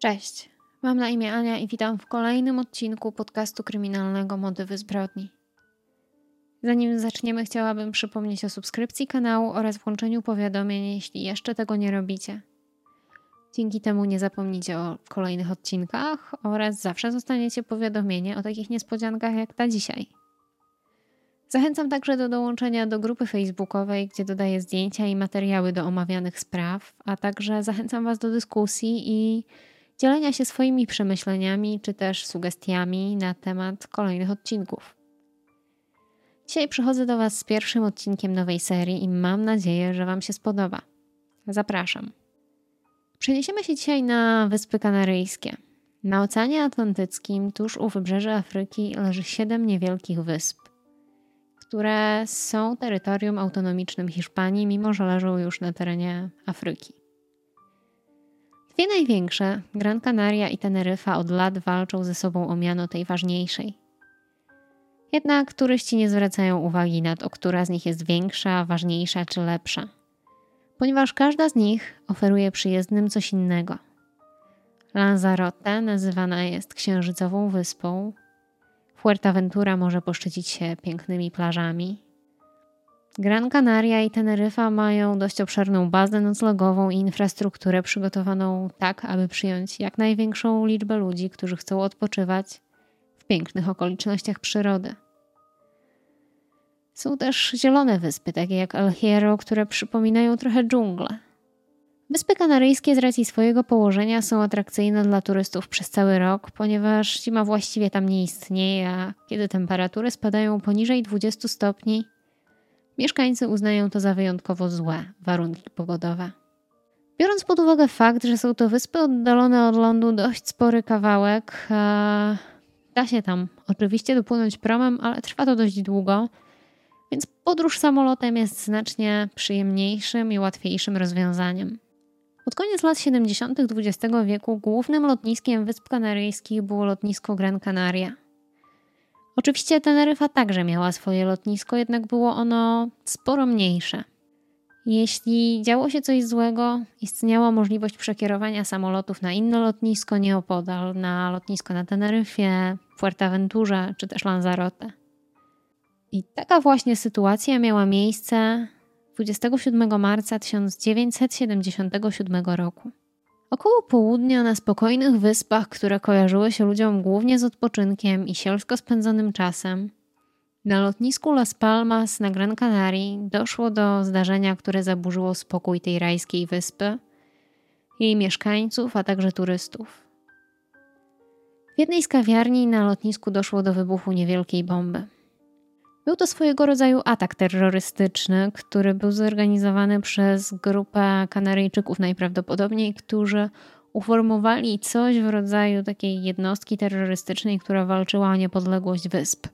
Cześć, mam na imię Ania i witam w kolejnym odcinku podcastu kryminalnego Motywy Zbrodni. Zanim zaczniemy, chciałabym przypomnieć o subskrypcji kanału oraz włączeniu powiadomień, jeśli jeszcze tego nie robicie. Dzięki temu nie zapomnicie o kolejnych odcinkach oraz zawsze zostaniecie powiadomienie o takich niespodziankach jak ta dzisiaj. Zachęcam także do dołączenia do grupy facebookowej, gdzie dodaję zdjęcia i materiały do omawianych spraw, a także zachęcam Was do dyskusji i dzielenia się swoimi przemyśleniami czy też sugestiami na temat kolejnych odcinków. Dzisiaj przychodzę do Was z pierwszym odcinkiem nowej serii i mam nadzieję, że Wam się spodoba. Zapraszam. Przeniesiemy się dzisiaj na Wyspy Kanaryjskie. Na Oceanie Atlantyckim, tuż u wybrzeży Afryki, leży siedem niewielkich wysp, które są terytorium autonomicznym Hiszpanii, mimo że leżą już na terenie Afryki. Dwie największe, Gran Canaria i Teneryfa, od lat walczą ze sobą o miano tej ważniejszej. Jednak turyści nie zwracają uwagi na to, która z nich jest większa, ważniejsza czy lepsza, ponieważ każda z nich oferuje przyjezdnym coś innego. Lanzarote nazywana jest księżycową wyspą, Fuerteventura może poszczycić się pięknymi plażami, Gran Canaria i Teneryfa mają dość obszerną bazę noclegową i infrastrukturę przygotowaną tak, aby przyjąć jak największą liczbę ludzi, którzy chcą odpoczywać w pięknych okolicznościach przyrody. Są też zielone wyspy, takie jak El Hierro, które przypominają trochę dżunglę. Wyspy Kanaryjskie z racji swojego położenia są atrakcyjne dla turystów przez cały rok, ponieważ zima właściwie tam nie istnieje, a kiedy temperatury spadają poniżej 20 stopni, Mieszkańcy uznają to za wyjątkowo złe warunki pogodowe. Biorąc pod uwagę fakt, że są to wyspy oddalone od lądu dość spory kawałek, e, da się tam oczywiście dopłynąć promem, ale trwa to dość długo, więc podróż samolotem jest znacznie przyjemniejszym i łatwiejszym rozwiązaniem. Pod koniec lat 70. XX wieku głównym lotniskiem Wysp Kanaryjskich było lotnisko Gran Canaria. Oczywiście Teneryfa także miała swoje lotnisko, jednak było ono sporo mniejsze. Jeśli działo się coś złego, istniała możliwość przekierowania samolotów na inne lotnisko nieopodal, na lotnisko na Teneryfie, Fuerteventurze czy też Lanzarote. I taka właśnie sytuacja miała miejsce 27 marca 1977 roku. Około południa na spokojnych wyspach, które kojarzyły się ludziom głównie z odpoczynkiem i sielsko spędzonym czasem, na lotnisku Las Palmas na Gran Canaria doszło do zdarzenia, które zaburzyło spokój tej rajskiej wyspy, jej mieszkańców, a także turystów. W jednej z kawiarni na lotnisku doszło do wybuchu niewielkiej bomby. Był to swojego rodzaju atak terrorystyczny, który był zorganizowany przez grupę Kanaryjczyków najprawdopodobniej, którzy uformowali coś w rodzaju takiej jednostki terrorystycznej, która walczyła o niepodległość wysp.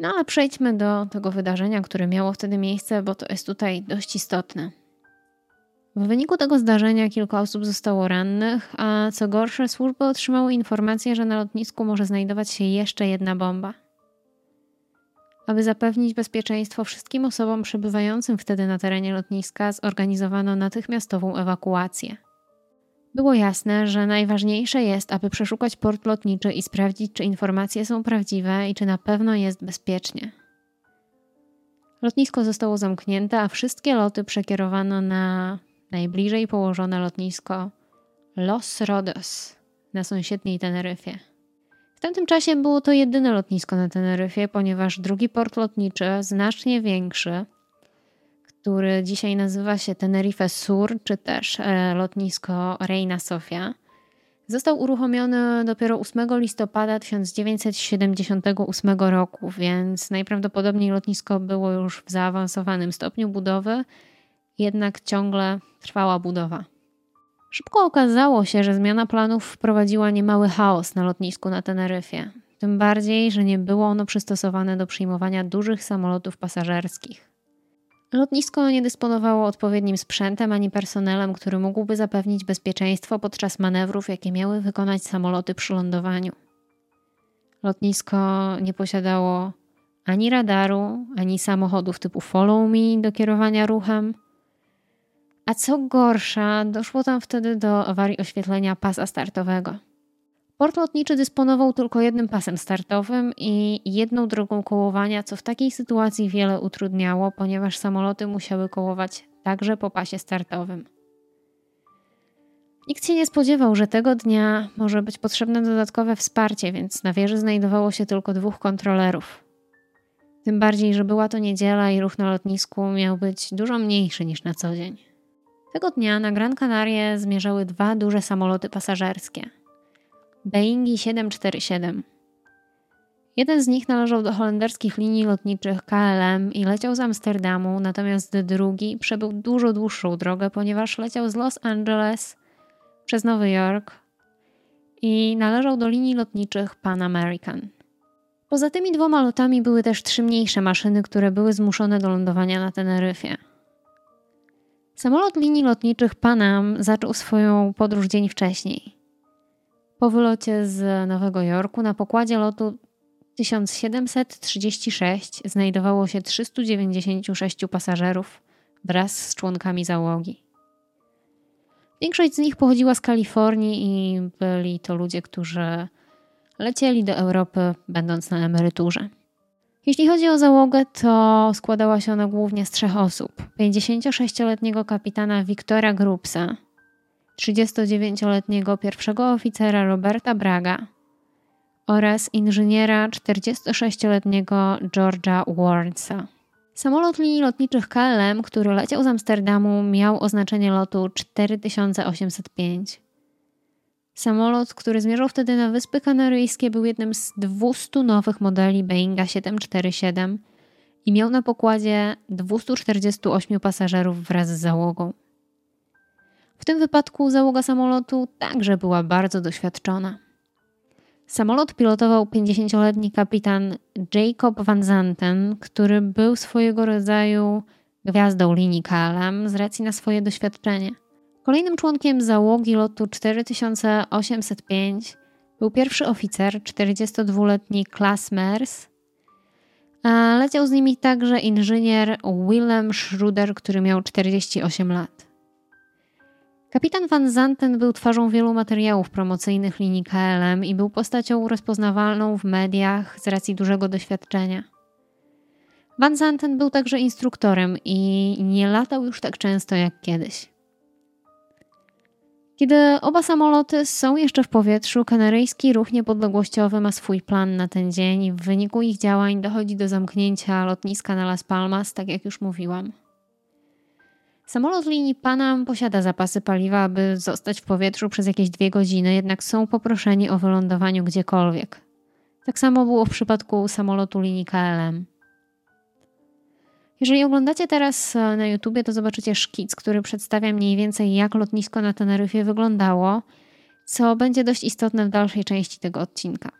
No ale przejdźmy do tego wydarzenia, które miało wtedy miejsce, bo to jest tutaj dość istotne. W wyniku tego zdarzenia kilka osób zostało rannych, a co gorsze, służby otrzymały informację, że na lotnisku może znajdować się jeszcze jedna bomba. Aby zapewnić bezpieczeństwo wszystkim osobom przebywającym wtedy na terenie lotniska, zorganizowano natychmiastową ewakuację. Było jasne, że najważniejsze jest, aby przeszukać port lotniczy i sprawdzić, czy informacje są prawdziwe i czy na pewno jest bezpiecznie. Lotnisko zostało zamknięte, a wszystkie loty przekierowano na najbliżej położone lotnisko Los Rodos na sąsiedniej Teneryfie. W tamtym czasie było to jedyne lotnisko na Teneryfie, ponieważ drugi port lotniczy, znacznie większy, który dzisiaj nazywa się Tenerife Sur, czy też e, lotnisko Reina Sofia, został uruchomiony dopiero 8 listopada 1978 roku, więc najprawdopodobniej lotnisko było już w zaawansowanym stopniu budowy, jednak ciągle trwała budowa. Szybko okazało się, że zmiana planów wprowadziła niemały chaos na lotnisku na Teneryfie. Tym bardziej, że nie było ono przystosowane do przyjmowania dużych samolotów pasażerskich. Lotnisko nie dysponowało odpowiednim sprzętem ani personelem, który mógłby zapewnić bezpieczeństwo podczas manewrów, jakie miały wykonać samoloty przy lądowaniu. Lotnisko nie posiadało ani radaru, ani samochodów typu follow me do kierowania ruchem, A co gorsza, doszło tam wtedy do awarii oświetlenia pasa startowego. Port lotniczy dysponował tylko jednym pasem startowym i jedną drogą kołowania, co w takiej sytuacji wiele utrudniało, ponieważ samoloty musiały kołować także po pasie startowym. Nikt się nie spodziewał, że tego dnia może być potrzebne dodatkowe wsparcie, więc na wieży znajdowało się tylko dwóch kontrolerów. Tym bardziej, że była to niedziela i ruch na lotnisku miał być dużo mniejszy niż na co dzień. Tego dnia na Gran Canaria zmierzały dwa duże samoloty pasażerskie. Boeingi 747. Jeden z nich należał do holenderskich linii lotniczych KLM i leciał z Amsterdamu, natomiast drugi przebył dużo dłuższą drogę, ponieważ leciał z Los Angeles przez Nowy Jork i należał do linii lotniczych Pan American. Poza tymi dwoma lotami były też trzy mniejsze maszyny, które były zmuszone do lądowania na Teneryfie. Samolot linii lotniczych Panam zaczął swoją podróż dzień wcześniej. Po wylocie z Nowego Jorku na pokładzie lotu 1736 znajdowało się 396 pasażerów wraz z członkami załogi. Większość z nich pochodziła z Kalifornii i byli to ludzie, którzy lecieli do Europy, będąc na emeryturze. Jeśli chodzi o załogę, to składała się ona głównie z trzech osób: 56-letniego kapitana Wiktora Grupsa, 39-letniego pierwszego oficera Roberta Braga oraz inżyniera 46-letniego George'a Warrensa. Samolot linii lotniczych KLM, który leciał z Amsterdamu, miał oznaczenie lotu 4805. Samolot, który zmierzał wtedy na Wyspy Kanaryjskie, był jednym z 200 nowych modeli Boeinga 747 i miał na pokładzie 248 pasażerów wraz z załogą. W tym wypadku załoga samolotu także była bardzo doświadczona. Samolot pilotował 50-letni kapitan Jacob Van Zanten, który był swojego rodzaju gwiazdą linii KLM z racji na swoje doświadczenie. Kolejnym członkiem załogi lotu 4805 był pierwszy oficer, 42-letni Klas Mers. Leciał z nimi także inżynier Willem Schruder, który miał 48 lat. Kapitan Van Zanten był twarzą wielu materiałów promocyjnych linii KLM i był postacią rozpoznawalną w mediach z racji dużego doświadczenia. Van Zanten był także instruktorem i nie latał już tak często jak kiedyś. Kiedy oba samoloty są jeszcze w powietrzu, kanaryjski ruch niepodległościowy ma swój plan na ten dzień i w wyniku ich działań dochodzi do zamknięcia lotniska na Las Palmas, tak jak już mówiłam. Samolot linii Panam posiada zapasy paliwa, aby zostać w powietrzu przez jakieś dwie godziny, jednak są poproszeni o wylądowaniu gdziekolwiek. Tak samo było w przypadku samolotu linii KLM. Jeżeli oglądacie teraz e, na YouTubie, to zobaczycie szkic, który przedstawia mniej więcej jak lotnisko na Teneryfie wyglądało, co będzie dość istotne w dalszej części tego odcinka.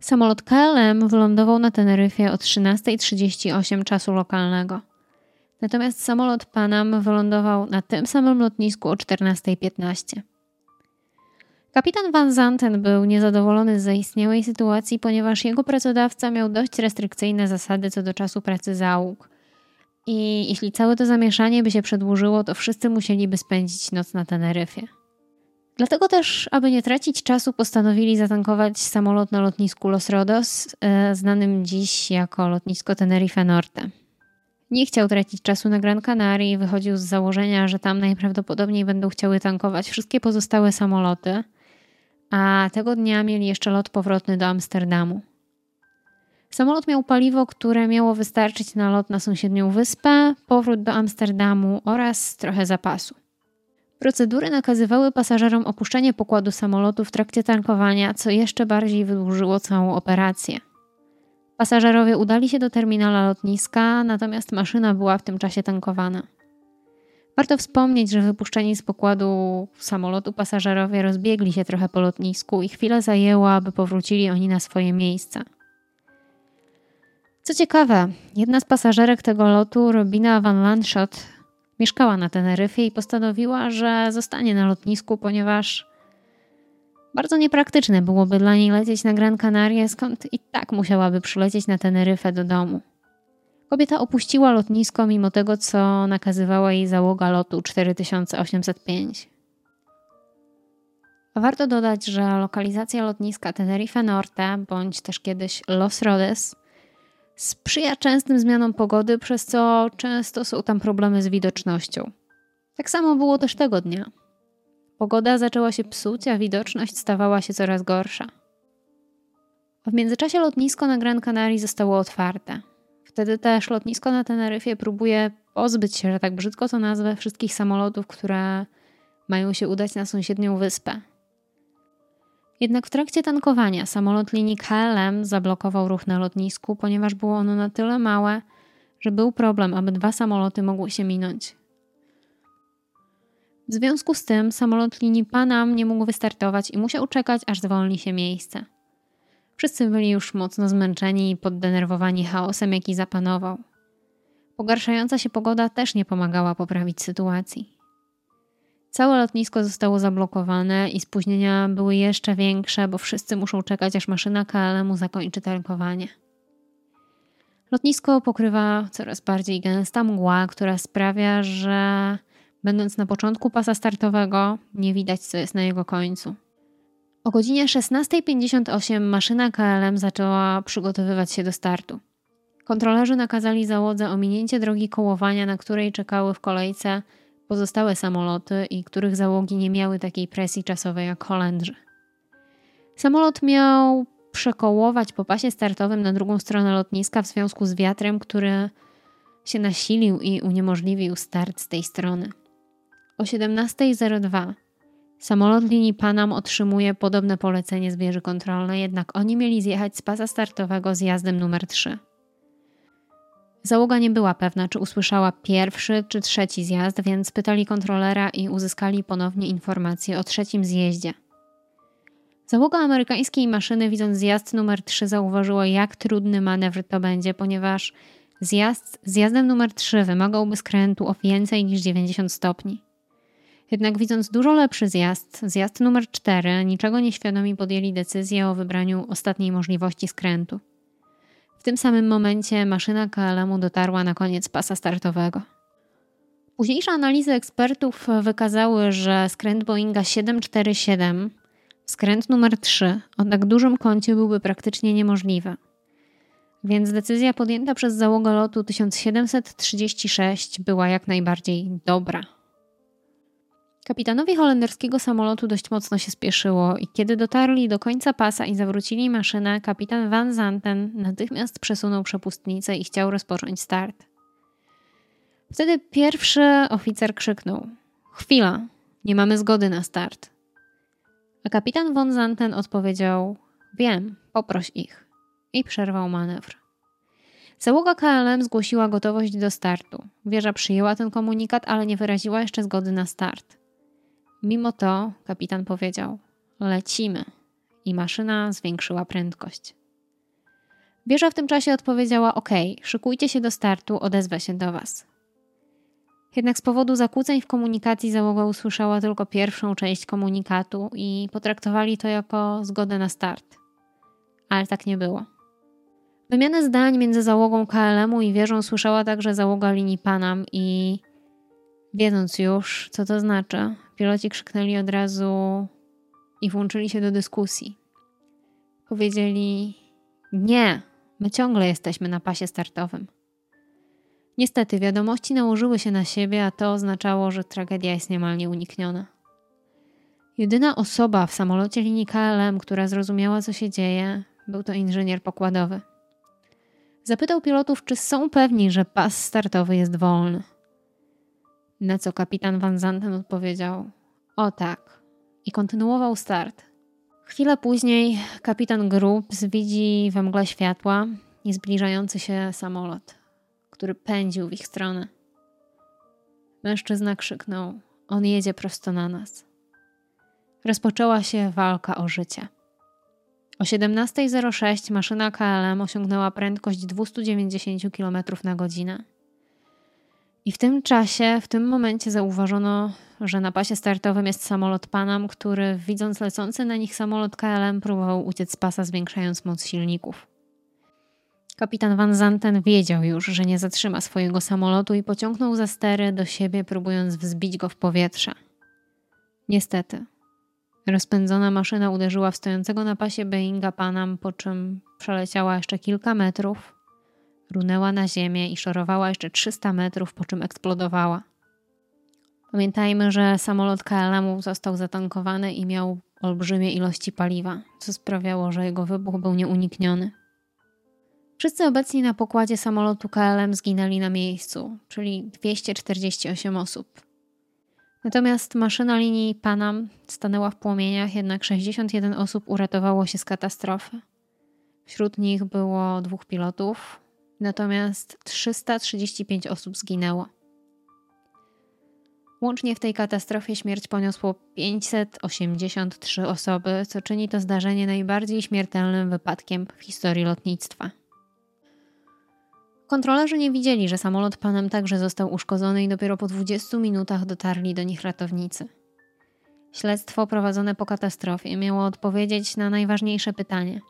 Samolot KLM wylądował na Teneryfie o 13.38 czasu lokalnego. Natomiast samolot Panam wylądował na tym samym lotnisku o 14.15. Kapitan Van Zanten był niezadowolony z zaistniałej sytuacji, ponieważ jego pracodawca miał dość restrykcyjne zasady co do czasu pracy załóg. I jeśli całe to zamieszanie by się przedłużyło, to wszyscy musieliby spędzić noc na Teneryfie. Dlatego też, aby nie tracić czasu, postanowili zatankować samolot na lotnisku Los Rodos, e, znanym dziś jako lotnisko Tenerife Norte. Nie chciał tracić czasu na Gran Canaria i wychodził z założenia, że tam najprawdopodobniej będą chciały tankować wszystkie pozostałe samoloty, a tego dnia mieli jeszcze lot powrotny do Amsterdamu. Samolot miał paliwo, które miało wystarczyć na lot na sąsiednią wyspę, powrót do Amsterdamu oraz trochę zapasu. Procedury nakazywały pasażerom opuszczenie pokładu samolotu w trakcie tankowania, co jeszcze bardziej wydłużyło całą operację. Pasażerowie udali się do terminala lotniska, natomiast maszyna była w tym czasie tankowana. Warto wspomnieć, że wypuszczeni z pokładu samolotu pasażerowie rozbiegli się trochę po lotnisku i chwilę zajęło, aby powrócili oni na swoje miejsca. Co ciekawe, jedna z pasażerek tego lotu, Robina Van Landshot, mieszkała na Teneryfie i postanowiła, że zostanie na lotnisku, ponieważ bardzo niepraktyczne byłoby dla niej lecieć na Gran Canaria, skąd i tak musiałaby przylecieć na Teneryfę do domu. Kobieta opuściła lotnisko mimo tego, co nakazywała jej załoga lotu 4805. Warto dodać, że lokalizacja lotniska Tenerife Norte, bądź też kiedyś Los Rodes, sprzyja częstym zmianom pogody, przez co często są tam problemy z widocznością. Tak samo było też tego dnia. Pogoda zaczęła się psuć, a widoczność stawała się coraz gorsza. W międzyczasie lotnisko na Gran Canaria zostało otwarte. Wtedy też lotnisko na Teneryfie próbuje pozbyć się, że tak brzydko to nazwę, wszystkich samolotów, które mają się udać na sąsiednią wyspę. Jednak w trakcie tankowania samolot linii KLM zablokował ruch na lotnisku, ponieważ było ono na tyle małe, że był problem, aby dwa samoloty mogły się minąć. W związku z tym samolot linii Panam nie mógł wystartować i musiał czekać, aż zwolni się miejsce. Wszyscy byli już mocno zmęczeni i poddenerwowani chaosem, jaki zapanował. Pogarszająca się pogoda też nie pomagała poprawić sytuacji. Całe lotnisko zostało zablokowane i spóźnienia były jeszcze większe, bo wszyscy muszą czekać, aż maszyna KLM-u zakończy tankowanie. Lotnisko pokrywa coraz bardziej gęsta mgła, która sprawia, że będąc na początku pasa startowego, nie widać, co jest na jego końcu. O godzinie 16.58 maszyna KLM zaczęła przygotowywać się do startu. Kontrolerzy nakazali załodze ominięcie drogi kołowania, na której czekały w kolejce pozostałe samoloty i których załogi nie miały takiej presji czasowej jak Holendrzy. Samolot miał przekołować po pasie startowym na drugą stronę lotniska w związku z wiatrem, który się nasilił i uniemożliwił start z tej strony. O 17.02 samolot linii Panam otrzymuje podobne polecenie z wieży kontrolnej, jednak oni mieli zjechać z pasa startowego zjazdem numer 3. Załoga nie była pewna, czy usłyszała pierwszy czy trzeci zjazd, więc pytali kontrolera i uzyskali ponownie informację o trzecim zjeździe. Załoga amerykańskiej maszyny, widząc zjazd numer 3, zauważyła, jak trudny manewr to będzie, ponieważ zjazd zjazdem numer 3 wymagałby skrętu o więcej niż 90 stopni. Jednak widząc dużo lepszy zjazd, zjazd numer 4, niczego nieświadomi podjęli decyzję o wybraniu ostatniej możliwości skrętu. W tym samym momencie maszyna KLM-u dotarła na koniec pasa startowego. Późniejsze analizy ekspertów wykazały, że skręt Boeinga 747, skręt numer 3, o tak dużym kącie byłby praktycznie niemożliwy. Więc decyzja podjęta przez załogę lotu 1736 była jak najbardziej dobra. Kapitanowi holenderskiego samolotu dość mocno się spieszyło i kiedy dotarli do końca pasa i zawrócili maszynę, kapitan Van Zanten natychmiast przesunął przepustnicę i chciał rozpocząć start. Wtedy pierwszy oficer krzyknął: Chwila, nie mamy zgody na start. A kapitan von Zanten odpowiedział: Wiem, poproś ich. I przerwał manewr. Załoga KLM zgłosiła gotowość do startu. Wieża przyjęła ten komunikat, ale nie wyraziła jeszcze zgody na start. Mimo to kapitan powiedział: Lecimy. I maszyna zwiększyła prędkość. Wieża w tym czasie odpowiedziała: OK, szykujcie się do startu, odezwę się do Was. Jednak z powodu zakłóceń w komunikacji załoga usłyszała tylko pierwszą część komunikatu i potraktowali to jako zgodę na start. Ale tak nie było. Wymianę zdań między załogą KLM-u i wieżą słyszała także załoga linii Panam i wiedząc już, co to znaczy, piloci krzyknęli od razu i włączyli się do dyskusji. Powiedzieli: Nie, my ciągle jesteśmy na pasie startowym. Niestety, wiadomości nałożyły się na siebie, a to oznaczało, że tragedia jest niemal nieunikniona. Jedyna osoba w samolocie linii KLM, która zrozumiała, co się dzieje, był to inżynier pokładowy. Zapytał pilotów, czy są pewni, że pas startowy jest wolny. Na co kapitan Van Zanten odpowiedział: O tak. I kontynuował start. Chwilę później kapitan Grubbs widzi we mgle światła i zbliżający się samolot, który pędził w ich stronę. Mężczyzna krzyknął: On jedzie prosto na nas. Rozpoczęła się walka o życie. O 17.06 maszyna KLM osiągnęła prędkość 290 km na godzinę. I w tym czasie, w tym momencie zauważono, że na pasie startowym jest samolot Panam, który widząc lecący na nich samolot KLM próbował uciec z pasa, zwiększając moc silników. Kapitan Van Zanten wiedział już, że nie zatrzyma swojego samolotu i pociągnął za stery do siebie, próbując wzbić go w powietrze. Niestety, rozpędzona maszyna uderzyła w stojącego na pasie Boeinga Panam, po czym przeleciała jeszcze kilka metrów, runęła na ziemię i szorowała jeszcze 300 metrów, po czym eksplodowała. Pamiętajmy, że samolot KLM został zatankowany i miał olbrzymie ilości paliwa, co sprawiało, że jego wybuch był nieunikniony. Wszyscy obecni na pokładzie samolotu KLM zginęli na miejscu, czyli 248 osób. Natomiast maszyna linii Panam stanęła w płomieniach, jednak 61 osób uratowało się z katastrofy. Wśród nich było dwóch pilotów, natomiast 335 osób zginęło. Łącznie w tej katastrofie śmierć poniosło 583 osoby, co czyni to zdarzenie najbardziej śmiertelnym wypadkiem w historii lotnictwa. Kontrolerzy nie widzieli, że samolot panem także został uszkodzony i dopiero po 20 minutach dotarli do nich ratownicy. Śledztwo prowadzone po katastrofie miało odpowiedzieć na najważniejsze pytanie: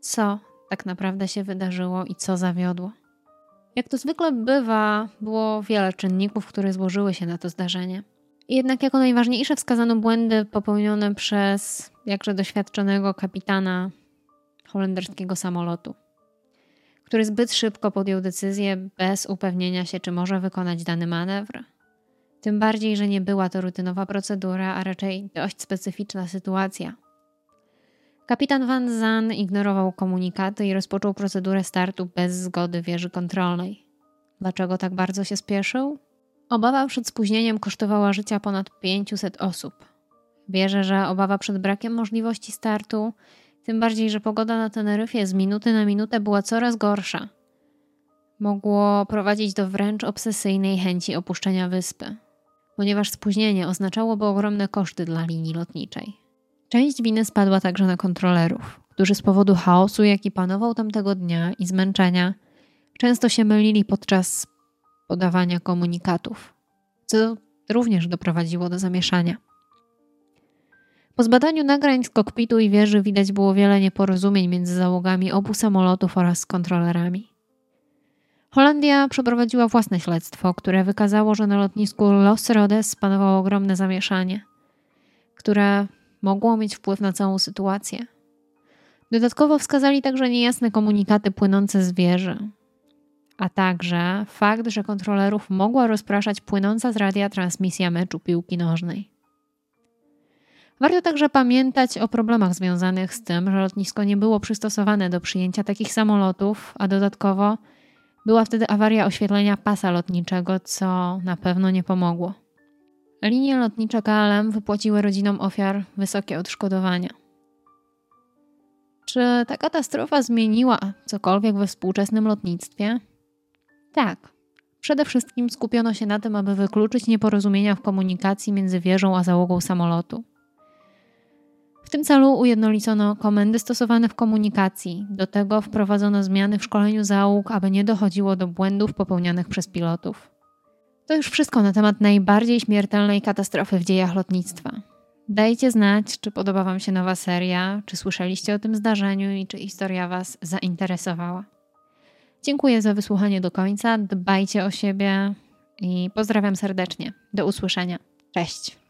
co tak naprawdę się wydarzyło i co zawiodło? Jak to zwykle bywa, było wiele czynników, które złożyły się na to zdarzenie. Jednak jako najważniejsze wskazano błędy popełnione przez jakże doświadczonego kapitana holenderskiego samolotu, który zbyt szybko podjął decyzję bez upewnienia się, czy może wykonać dany manewr. Tym bardziej, że nie była to rutynowa procedura, a raczej dość specyficzna sytuacja. Kapitan Van Zan ignorował komunikaty i rozpoczął procedurę startu bez zgody wieży kontrolnej. Dlaczego tak bardzo się spieszył? Obawa przed spóźnieniem kosztowała życia ponad 500 osób. Wierzę, że obawa przed brakiem możliwości startu, tym bardziej, że pogoda na Teneryfie z minuty na minutę była coraz gorsza, mogło prowadzić do wręcz obsesyjnej chęci opuszczenia wyspy, ponieważ spóźnienie oznaczałoby ogromne koszty dla linii lotniczej. Część winy spadła także na kontrolerów, którzy z powodu chaosu, jaki panował tamtego dnia i zmęczenia, często się mylili podczas podawania komunikatów, co również doprowadziło do zamieszania. Po zbadaniu nagrań z kokpitu i wieży widać było wiele nieporozumień między załogami obu samolotów oraz kontrolerami. Holandia przeprowadziła własne śledztwo, które wykazało, że na lotnisku Los Rodes panowało ogromne zamieszanie, które mogło mieć wpływ na całą sytuację. Dodatkowo wskazali także niejasne komunikaty płynące z wieży, a także fakt, że kontrolerów mogła rozpraszać płynąca z radia transmisja meczu piłki nożnej. Warto także pamiętać o problemach związanych z tym, że lotnisko nie było przystosowane do przyjęcia takich samolotów, a dodatkowo była wtedy awaria oświetlenia pasa lotniczego, co na pewno nie pomogło. Linie lotnicze KLM wypłaciły rodzinom ofiar wysokie odszkodowania. Czy ta katastrofa zmieniła cokolwiek we współczesnym lotnictwie? Tak. Przede wszystkim skupiono się na tym, aby wykluczyć nieporozumienia w komunikacji między wieżą a załogą samolotu. W tym celu ujednolicono komendy stosowane w komunikacji. Do tego wprowadzono zmiany w szkoleniu załóg, aby nie dochodziło do błędów popełnianych przez pilotów. To już wszystko na temat najbardziej śmiertelnej katastrofy w dziejach lotnictwa. Dajcie znać, czy podoba Wam się nowa seria, czy słyszeliście o tym zdarzeniu i czy historia Was zainteresowała. Dziękuję za wysłuchanie do końca, dbajcie o siebie i pozdrawiam serdecznie. Do usłyszenia. Cześć.